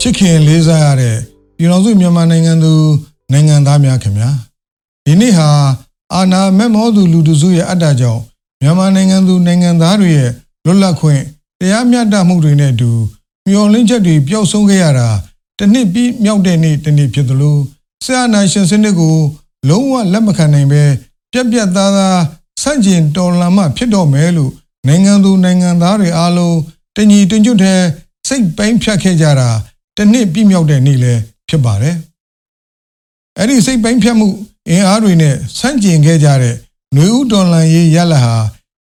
ချစ်ခင်လေးစားရတဲ့ပြည်တော်စုမြန်မာနိုင်ငံသူနိုင်ငံသားများခင်ဗျာဒီနေ့ဟာအာနာမက်မောသူလူတစုရဲ့အတ္တကြောင့်မြန်မာနိုင်ငံသူနိုင်ငံသားတွေရဲ့လွတ်လပ်ခွင့်တရားမျှတမှုတွေနဲ့အတူမျော်လင့်ချက်တွေပျောက်ဆုံးခဲ့ရတာတစ်နှစ်ပြီးမြောက်တဲ့နေ့တစ်နေ့ဖြစ်သလိုဆရာနာရှင်စနစ်ကို လုံးဝလက်မခံနိုင်ပဲပြက်ပြက်သားသားဆန့်ကျင်တော်လှန်မှဖြစ်တော့မယ်လို့နိုင်ငံသူနိုင်ငံသားတွေအားလုံးတညီတညွတ်တဲ့စိတ်ပိုင်းဖြတ်ခဲ့ကြတာ တစ်နှစ်ပြည့်မြောက်တဲ့နေ့လည်းဖြစ်ပါတယ်။အဲ့ဒီစိတ်ပိုင်းဖြတ်မှုအင်အားတွေနဲ့ဆန့်ကျင်ခဲ့ကြတဲ့ຫນွေဦးတော်လန်ရေးရလဟာ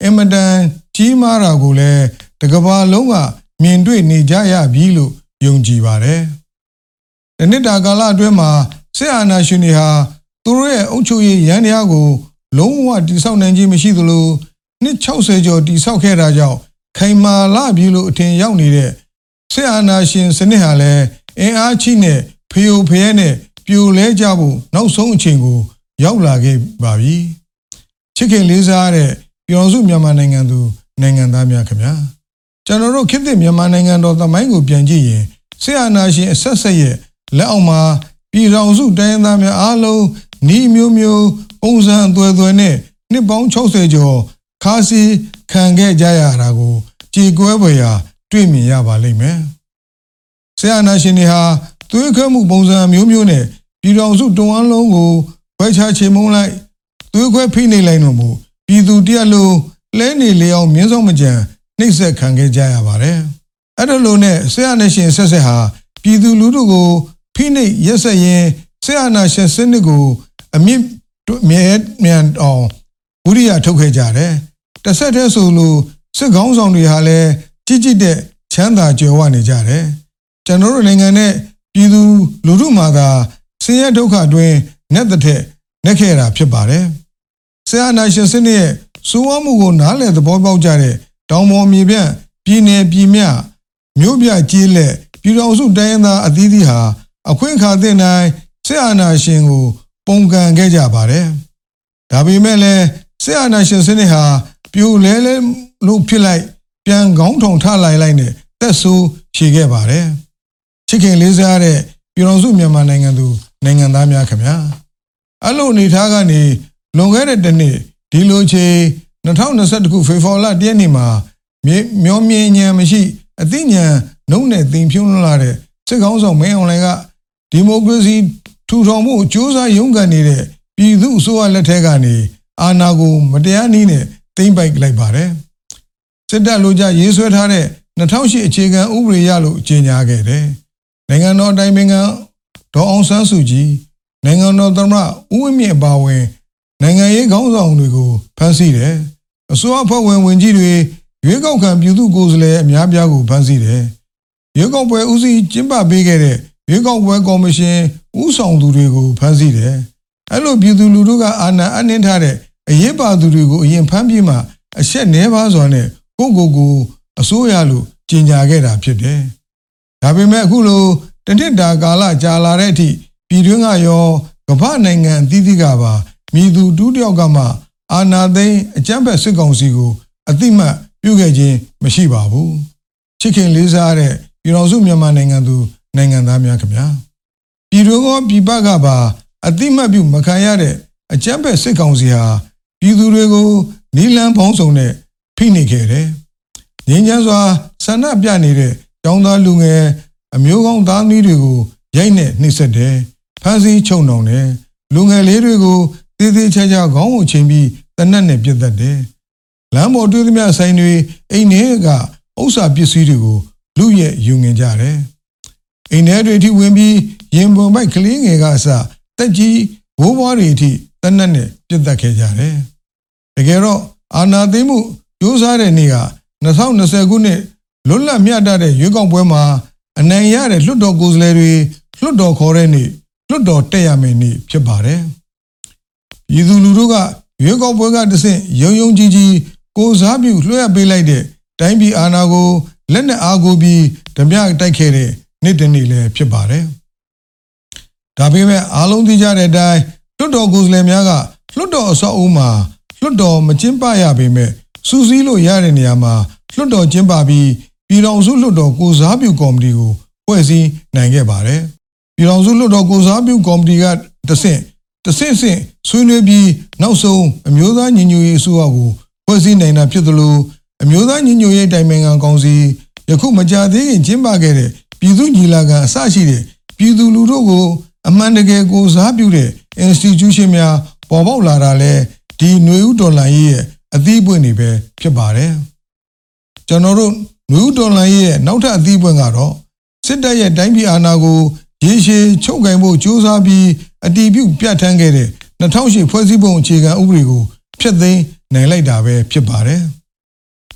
အင်မတန်ကြီးမားတာကိုလည်းတကဘာလုံးကမြင်တွေ့နေကြရပြီလို့ယုံကြည်ပါတယ်။ဒီနှစ်တာကာလအတွင်းမှာစစ်အာဏာရှင်တွေဟာသူတို့ရဲ့အုပ်ချုပ်ရေးရန်တရားကို လုံးဝတိဆောက်နိုင်ခြင်းမရှိသလိုနှစ်60ကျော်တိဆောက်ခဲ့တာကြောင့်ခိုင်မာလာပြီလို့အထင်ရောက်နေတဲ့ စစ်အာဏာရှင်စနစ်ဟာလည်းအင်အားချိနဲ့ဖျို့ဖျဲနဲ့ပြိုလဲကြဖို့နောက်ဆုံးအချိန်ကို ရောက်လာခဲ့ပါပြီချစ်ခင်လေးစားတဲ့ပြည်တော်စုမြန်မာနိုင်ငံသူနိုင်ငံသားများခင်ဗျာကျွန်တော်တို့ခေတ်သစ်မြန်မာနိုင်ငံတော်သမိုင်းကိုပြန်ကြည့်ရင်ဆရာနာရှင်အဆက်ဆက်ရဲ့လက်အောက်မှာပြည်တော်စုတိုင်းသားများအားလုံးဤမျိုးမျိုးပုံစံအသွယ်သွယ်နဲ့နှစ်ပေါင်း60ကျော်ခါစီခံခဲ့ကြရတာကိုကြည်ကွဲဖွယ်ရာ တွေ့မြင်ရပါလိမ့်မယ်ဆရာနာရှင်တွေဟာသွေးခွဲမှုပုံစံမျိုးမျိုးနဲ့ပြည်တော်စုတုံအားလုံးကိုခွဲခြားချေမှုန်းလိုက်သွေးခွဲဖိနှိပ်လိုက်လို့မို့ပြည်သူတရက်လုံးလဲနေလေအောင်မြင်းဆောင်မကြံနှိပ်စက်ခံခဲ့ကြရပါတယ်အဲ့ဒါလိုနဲ့ဆရာနာရှင်ဆက်ဆက်ဟာပြည်သူလူထုကိုဖိနှိပ်ရက်ဆက်ရင်ဆရာနာရှင်စနစ်ကိုအမြင့်မြဲမြန်အောင်ဝိရိယထုတ်ခဲ့ကြတယ်တစ်ဆက်တည်းဆိုလို့စစ်ကောင်းဆောင်တွေဟာလည်း ကြည်ကြည်တဲ့ချမ်းသာကြွယ်ဝနေကြတယ်ကျွန်တော်တို့နိုင်ငံနဲ့ပြည်သူလူထုမှာသာဆင်းရဲဒုက္ခတွင်နဲ့တစ်ထက်နဲ့ခဲ့တာဖြစ်ပါတယ်ဆရာနာရှင်စနစ်ရဲ့စိုးဝမှုကိုနားလည်သဘောပေါက်ကြတဲ့တောင်ပေါ်မြေပြန့်ပြည်နယ်ပြည်မြမြို့ပြကြီးလက်ပြည်တော်စုတိုင်းရင်းသားအသီးသီးဟာအခွင့်အခါသင့်တိုင်းဆရာနာရှင်ကို ပုံကန်ခဲ့ကြပါတယ်ဒါပေမဲ့လည်းဆရာနာရှင်စနစ်ဟာပြိုလဲလဲလို့ဖြစ်လိုက် ပြန်ကောင်းထုံထလိုက်လိုက်နဲ့တက်ဆိုးဖြေခဲ့ပါတယ်ချစ်ခင်လေးစားတဲ့ပြည်တော်စုမြန်မာနိုင်ငံသူနိုင်ငံသားများခင်ဗျာအဲ့လိုအနေထားကနေလွန်ခဲ့တဲ့တစ်နှစ်ဒီလိုချိန်2021ခုဖေဖော်ဝါရီလတရက်နေ့မှာမျောမြင်ဉဏ်မရှိ အသိဉာဏ်နှုတ်နဲ့သင်ဖြုံးလာတဲ့စစ်ကောင်းဆောင်မင်းအောင်လှိုင်ကဒီမိုကရေစီထူထောင်မှုအကျိုးစားရုန်းကန်နေတဲ့ပြည်သူအစိုးရလက်ထက်ကနေအာဏာကိုမတရားနည်းနဲ့သိမ်းပိုက်လိုက်ပါတယ် စစ်တပ်လိုကြရေးဆွဲထားတဲ့2008အခြေခံဥပဒေရလို့ကြေညာခဲ့တယ်နိုင်ငံတော်အတိုင်ပင်ခံဒေါ်အောင်ဆန်းစုကြည်နိုင်ငံတော်သမ္မတဦးဝင်းမြင့်ပါဝင် နိုင်ငံရေးခေါင်းဆောင်တွေကိုဖမ်းဆီးတယ်အစိုးရဖွဲ့ဝင်ဝင်ကြီးတွေရွေးကောက်ခံပြည်သူကိုယ်စားလှယ်အများပြားကိုဖမ်းဆီးတယ်ရွေးကောက်ပွဲဦးစီးကျင်းပပေးခဲ့တဲ့ရွေးကောက်ပွဲကော်မရှင်ဦးဆောင်သူတွေကိုဖမ်းဆီးတယ်အဲ့လိုပြည်သူလူထုကအာဏာအနှင်းထားတဲ့အရေးပါသူတွေကိုအရင်ဖမ်းပြီးမှအဆက်နှဲပါစွာနဲ့ ကိုကိုကိုအစိုးရလို့ကြေညာခဲ့တာဖြစ်တယ်ဒါပေမဲ့အခုလိုတနစ်တာကာလကြာလာတဲ့အထိပြည်တွင်းကရောကမ္ဘာနိုင်ငံအသီးသီးကပါမြည်သူတူးတယောက်ကမှအာနာသိန်းအကြမ်းဖက်စစ်ကောင်စီကိုအတိမတ်ပြုခဲ့ခြင်းမရှိပါဘူးချစ်ခင်လေးစားတဲ့ပြည်တော်စုမြန်မာနိုင်ငံသူနိုင်ငံသားများခင်ဗျာပြည်တွင်းကပြည်ပကပါအတိမတ်ပြုမခံရတဲ့အကြမ်းဖက်စစ်ကောင်စီဟာပြည်သူတွေကိုနီလန်းပေါင်းစုံနဲ့ ဖိနှိပ်ခဲ့တယ်ငင်းချမ်းစွာဆန္ဒပြနေတဲ့တောင်းသားလူငယ်အမျိုးကောင်းသားသမီးတွေကိုရိုက်နဲ့နှိပ်စက်တယ်ဖမ်းဆီးချုပ်နှောင်တယ်လူငယ်လေးတွေကိုသေးသေးချာချာခေါင်းကိုချိန်ပြီးတနက်နဲ့ပြစ်တတ်တယ်လမ်းပေါ်တွေ့သမျှဆိုင်တွေအိမ်ထဲကဥစ္စာပစ္စည်းတွေကိုလူရဲ့ယူငင်ကြတယ်အိမ်ထဲတွေထိဝင်ပြီးရင်ပုံမိုက်ကလေးငယ်ကအစတက်ကြီးဘိုးဘွားတွေအထိတနက်နဲ့ပြစ်တတ်ခဲ့ကြတယ်တကယ်တော့အာနာသိမှု ကြိုးစားတဲ့နေ့က2020ခုနှစ်လွတ်လပ်မြတ်တဲ့ရွေးကောက်ပွဲမှာအနိုင်ရတဲ့လွှတ်တော်ကိုယ်စားလှယ်တွေလွှတ်တော်ခေါ်တဲ့နေ့လွှတ်တော်တက်ရမယ့်နေ့ဖြစ်ပါတယ်။ပြည်သူလူထုကရွေးကောက်ပွဲကတဆင့်ယုံယုံကြည်ကြည်ကိုစားပြုလွှဲအပ်ပေးလိုက်တဲ့တိုင်းပြည်အာဏာကိုလက်နက်အားကိုပြီးဓမြတိုက်ခဲ့တဲ့နေ့တနေ့လည်းဖြစ်ပါတယ်။ဒါပေမဲ့အားလုံးသိကြတဲ့အတိုင်းလွှတ်တော်ကိုယ်စားလှယ်များကလွှတ်တော်အဆောက်အဦမှာလွှတ်တော်မကျင်းပရပေမဲ့ စူးစီးလို့ရတဲ့နေရာမှာလွှတ်တော်ကျင်းပပြီးပြည်တော်စုလွှတ်တော်ကိုစားပြုကော်မတီကိုဖွဲ့စည်းနိုင်ခဲ့ပါတယ်ပြည်ထောင်စုလွှတ်တော်ကိုစားပြုကော်မတီကတဆင့်တဆင့်ဆင့်ဆွေးနွေးပြီးနောက်ဆုံးအမျိုးသားညီညွတ်ရေးအစိုးရကိုဖွဲ့စည်းနိုင်တာဖြစ်သလိုအမျိုးသားညီညွတ်ရေးတိုင်ပင်ခံကောင်စီယခုမကြာသေးခင်ကျင်းပခဲ့တဲ့ပြည်သူညီလာခံအစရှိတဲ့ပြည်သူလူထုကိုအမှန်တကယ်ကိုစားပြုတဲ့ institution များပေါ်ပေါက်လာတာလဲဒီຫນွေဥတော်လှန်ရေးရဲ့ အသီးပွင့်တွေပဲဖြစ်ပါတယ်ကျွန်တော်တို့ຫນွေဥတော်လှန်ရေးရဲ့နောက်ထပ်အသီးပွင့်ကတော့စစ်တပ်ရဲ့တိုင်းပြည်အာဏာကိုရေရှည်ချုပ်ကင်ဖို့ကြိုးစားပြီးအတီးပြုတ်ပြတ်ထန်းခဲ့တဲ့2008ဖွဲ့စည်းပုံအခြေခံဥပဒေကိုဖျက်သိမ်းနိုင်လိုက်တာပဲဖြစ်ပါတယ်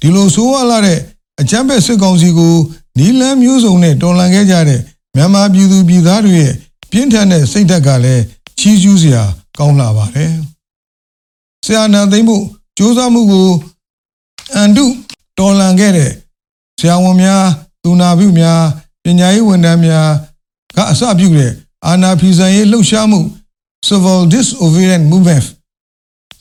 ဒီလိုဆိုးဝါးလာတဲ့အကြမ်းဖက်စစ်ကောင်စီကိုနီလန်းမျိုးစုံနဲ့တော်လှန်ခဲ့ကြတဲ့မြန်မာပြည်သူပြည်သားတွေရဲ့ပြင်းထန်တဲ့စိတ်ဓာတ်ကလည်းချီးကျူးစရာကောင်းလာပါတယ်။ဆရာနာသိမ့်မှု စ조사မှုကိုအန်တုတော်လှန်ခဲ့တဲ့ဆရာဝန်များသူနာပြုများပညာရေးဝန်ထမ်းများကအစပြုတဲ့အာနာဖီဆန်ရေးလှုပ်ရှားမှု Civil Disobedience Movement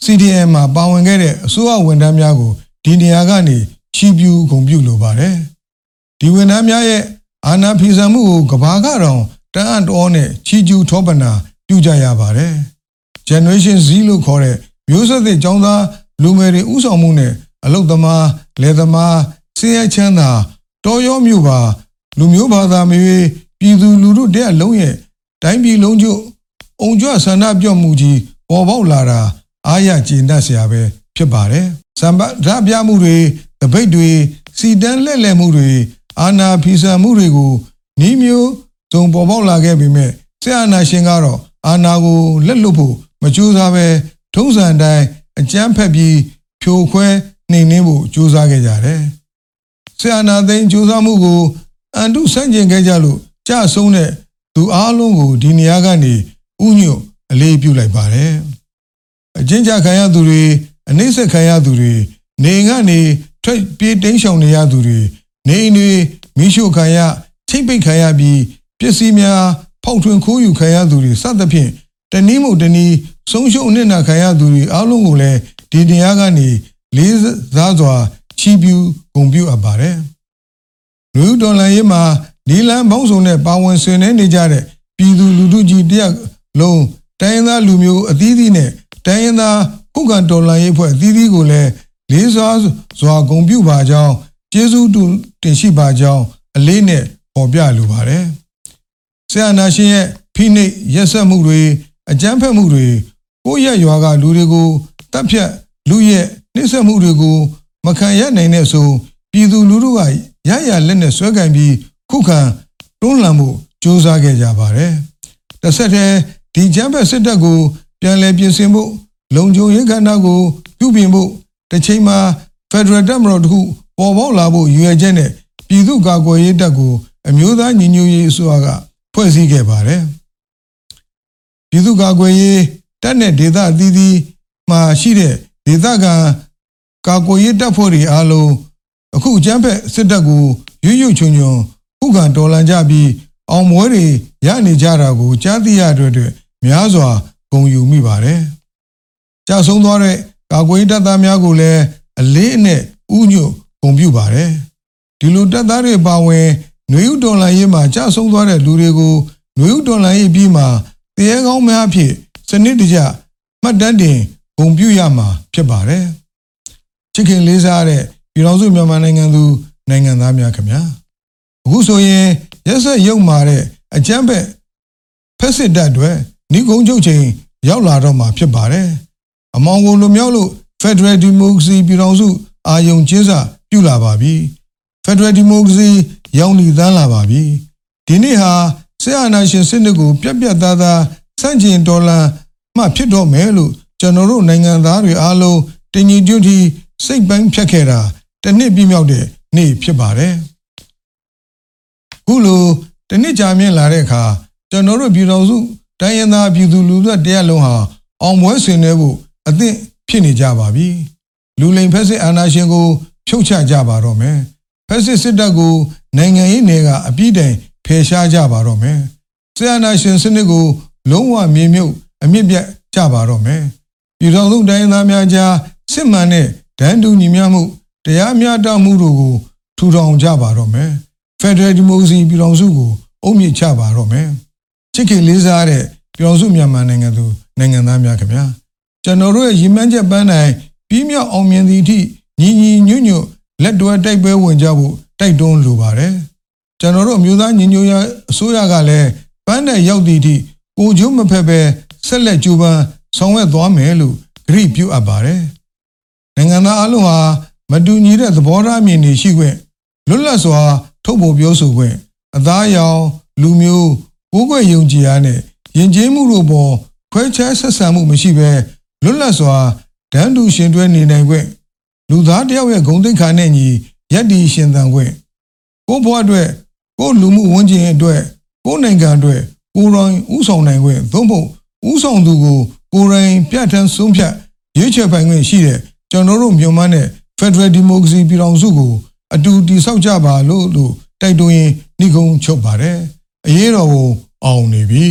CDM မှာပါဝင်ခဲ့တဲ့အစိုးရဝန်ထမ်းများကိုဒီနေရာကနေချီးပြူးဂုဏ်ပြုလိုပါတယ်။ဒီဝန်ထမ်းများရဲ့အာဏာဖီဆန်မှုကိုကဘာကတော့တန်းအံ့တော်နဲ့ချီးကျူးထောပနာပြုကြရပါတယ်။ Generation Z လို့ခေါ်တဲ့မျိုးဆက်သစ်ចောင်းသား လူငယ်တွေဥဆောင်မှုနဲ့အလုတ်သမားလယ်သမားစင်းရဲချမ်းသာတော်ရောမြို့ပါလူမျိုးဘာသာမျိုးပြည်သူလူထုတဲ့အလုံးရဲ့တိုင်းပြည်လုံးကျအုံကြွဆန္ဒပြော့မှုကြီးပေါ်ပေါက်လာတာအားရကျေနပ်စရာပဲဖြစ်ပါတယ်။စံပါဓာပြမှုတွေတပိတ်တွေစီတန်းလက်လက်မှုတွေအာနာဖီဆန်မှုတွေကိုနှီးမျိုးစုံပေါ်ပေါက်လာခဲ့ပေမဲ့ဆရာနာရှင်ကတော့အာနာကိုလက်လွတ်ဖို့မကြိုးစားပဲထုံးစံတိုင်း အကြမ်းဖက်ပြီးဖြိုခွဲနှိမ်နှင်းဖို့ကြိုးစားခဲ့ကြတယ်။ဆရာနာသိန်းကြိုးစားမှုကိုအန်တုဆန့်ကျင်ခဲ့ကြလို့ကြဆုံးတဲ့သူအားလုံးကိုဒီနေရာကနေဥညွတ်အလေးပြုလိုက်ပါတယ်။အချင်းချခံရသူတွေအနှိမ့်ဆက်ခံရသူတွေနေကနေထွက်ပြေးတိမ်းရှောင်နေရသူတွေနေအိမ်တွေမိရှုခံရချိတ်ပိတ်ခံရပြီးပစ္စည်းများဖောက်ထွင်းခိုးယူခံရသူတွေစသဖြင့်တနည်းမို့တနည်း ဆုံးရှုံးအနစ်နာခံရသူတွေအားလုံးကိုလည်းဒီတရားကနေလေးစားစွာချီးပြူးဂုဏ်ပြုအပ်ပါတယ်။လူဒေါ်လာရေးမှာဒီလန်ပေါင်းစုံနဲ့ပါဝင်ဆွေးနွေးနေကြတဲ့ပြည်သူလူထုကြီးတရက်လုံးတိုင်းရင်းသားလူမျိုးအသီးသီးနဲ့တိုင်းရင်းသားခုခံတော်လှန်ရေးဖွဲ့အသီးသီးကိုလည်းလေးစားစွာဂုဏ်ပြုပါကြောင်းကျေးဇူးတင်ရှိပါကြောင်းအလေးနဲ့ပေါ်ပြလိုပါတယ်။ဆရာနာရှင်ရဲ့ဖိနှိပ်ရက်စက်မှုတွေအကြမ်းဖက်မှုတွေ ကိုယ့်ရဲ့ရွာကလူတွေကိုတပ်ဖြတ်လူရဲ့နှိမ့်ဆက်မှုတွေကိုမခံရနိုင်တဲ့ဆိုပြည်သူလူထုကရရလက်နဲ့ဆွဲကင်ပြီးခုခံတွန်းလှန်မှုစ조사ခဲ့ကြပါတယ်။တစ်ဆက်တည်းဒီဂျမ်းဘက်စစ်တပ်ကိုပြန်လည်ပြင်ဆင်ဖို့လုံခြုံရေးကဏ္ဍကိုပြုပြင်ဖို့တစ်ချိန်မှာ Federal တပ်မတော်တစ်ခုပေါ်ပေါက်လာဖို့ရည်ရွယ်ချက်နဲ့ပြည်သူ့ကာကွယ်ရေးတပ်ကိုအမျိုးသားညီညွတ်ရေးအစိုးရကဖွဲ့စည်းခဲ့ပါတယ်။ပြည်သူ့ကာကွယ်ရေး တပ်နဲ့ဒေသအသီးသီးမှာရှိတဲ့ဒေသခံကာကွယ်ရေးတပ်ဖွဲ့တွေအားလုံးအခုအကြမ်းဖက်စစ်တပ်ကိုရွရွချွန်ချွန်ခုခံတော်လှန်ကြပြီးအောင်မွဲတွေရနေကြတာကိုကြားသိရတဲ့အတွက်များစွာဂုဏ်ယူမိပါတယ်။ကြာဆုံးသွားတဲ့ကာကွယ်ရေးတပ်သားများကိုလည်းအလေးအနက်ဥညွတ်ဂုဏ်ပြုပါတယ်။ဒီလိုတပ်သားတွေပါဝင်နွေဦးတော်လှန်ရေးမှာကြာဆုံးသွားတဲ့လူတွေကိုနွေဦးတော်လှန်ရေးပြီးမှတရားကောင်းများဖြင့် စနစ်တကျမှတ်တမ်းတင်ဂုဏ်ပြုရမှာဖြစ်ပါတယ်။ချစ်ခင်လေးစားတဲ့ပြည်တော်စုမြန်မာနိုင်ငံသူနိုင်ငံသားများခင်ဗျာအခုဆိုရင်ရက်ဆက်ရုပ်မာတဲ့အကြမ်းဖက်ဖက်စစ်တပ်တွေဤကုန်းချုပ်ချိန်ရောက်လာတော့မှာဖြစ်ပါတယ်။အမောင်ကိုလူမျိုးလို့ Federal Democracy ပြည်တော်စုအာယုံကျင်းစာပြုလာပါပြီ။ Federal Democracy ရောင်နီသန်းလာပါပြီ။ဒီနေ့ဟာဆရာနာရှင်စစ်တပ်ကိုပြက်ပြက်သားသား စန့်ကျင်တော်လှန်မှဖြစ်တော့မယ်လို့ကျွန်တော်တို့နိုင်ငံသားတွေအားလုံးတင်ညီကျွတ်တီစိတ်ပိုင်းဖြတ်ခဲ့တာတစ်နှစ်ပြည့်မြောက်တဲ့နေ့ဖြစ်ပါတယ်။ခုလိုတစ်နှစ်ကြာမြင့်လာတဲ့အခါကျွန်တော်တို့ပြည်တော်စုတိုင်းရင်းသားပြည်သူလူထုတရားလုံးဟာအောင်ပွဲဆင်နွှဲဖို့အသင့်ဖြစ်နေကြပါပြီ။လူလိမ်ဖက်စစ်အာဏာရှင်ကို ဖြုတ်ချကြပါတော့မယ်။ဖက်စစ်စစ်တပ်ကိုနိုင်ငံရေးနယ်ကအပြည့်တိုင်ဖယ်ရှားကြပါတော့မယ်။ဆရာနာရှင်စနစ်ကို လုံးဝမြေမြုပ်အမြင့်ပြတ်ကြပါတော့မယ်။ပြည်တော်စုတိုင်းသားများကြားစစ်မှန်တဲ့ဒန်းတူညီမျှမှုတရားမျှတမှုတို့ကိုထူထောင်ကြပါတော့မယ်။ Federal Democracy ပြည်တော်စုကိုအုံမြင့်ချပါတော့မယ်ချစ်ခင်လေးစားတဲ့ပြည်တော်စုမြန်မာနိုင်ငံသူနိုင်ငံသားများခင်ဗျာကျွန်တော်တို့ရဲ့ရည်မှန်းချက်ပန်းနိုင်ပြီးမြောက်အောင်မြင်သည့်အထိညီညီညွတ်ညွတ်လက်တွဲတိုက်ပွဲဝင်ကြဖို့တိုက်တွန်းလိုပါတယ်ကျွန်တော်တို့အမျိုးသားညီညွတ်ရေးအစိုးရကလည်းပန်းနိုင်ရောက်သည့်အထိ ကိုကျိုးမဖက်ပဲဆက်လက်ကြိုးပမ်းဆောင်ရွက်သွားမယ်လို့ဂရိပြုအပ်ပါတယ်နိုင်ငံသားအလုံးဟာမတူညီတဲ့သဘောထားအမြင်တွေရှိခွင့်လွတ်လပ်စွာ ထုတ်ဖော်ပြောဆိုခွင့်အသားအရောင်လူမျိုးကိုယ်ွယ်ယုံကြည်အားနဲ့ယဉ်ကျေးမှုတို့ပေါ်ခွဲခြားဆက်ဆံမှုမရှိဘဲလွတ်လပ်စွာတန်းတူရှင်တွဲနေနိုင်ခွင့်လူသားတယောက်ရဲ့ဂုဏ်သိက္ခာနဲ့ညီယက်တီရှင်သန်ခွင့်ကိုယ့်ဘဝအတွက်ကိုယ့်လူမှုဝန်ကျင်အတွက်ကိုယ့်နိုင်ငံအတွက် ကိုယ်တိုင်ဥဆောင်နိုင်ခွင့်သို့မဟုတ်ဥဆောင်သူကိုကိုယ်တိုင်ပြဋ္ဌာန်းဆုံးဖြတ်ရွေးချယ်ပိုင်ခွင့်ရှိတဲ့ကျွန်တော်တို့မြန်မာနဲ့ Federal Democracy ပြည်ထောင်စုကိုအတူတည်ဆောက်ကြပါလို့လို့တိုက်တွန်းရင်းနှိကုံးချုပ်ပါတယ်အရေးတော်ကိုအောင်နေပြီ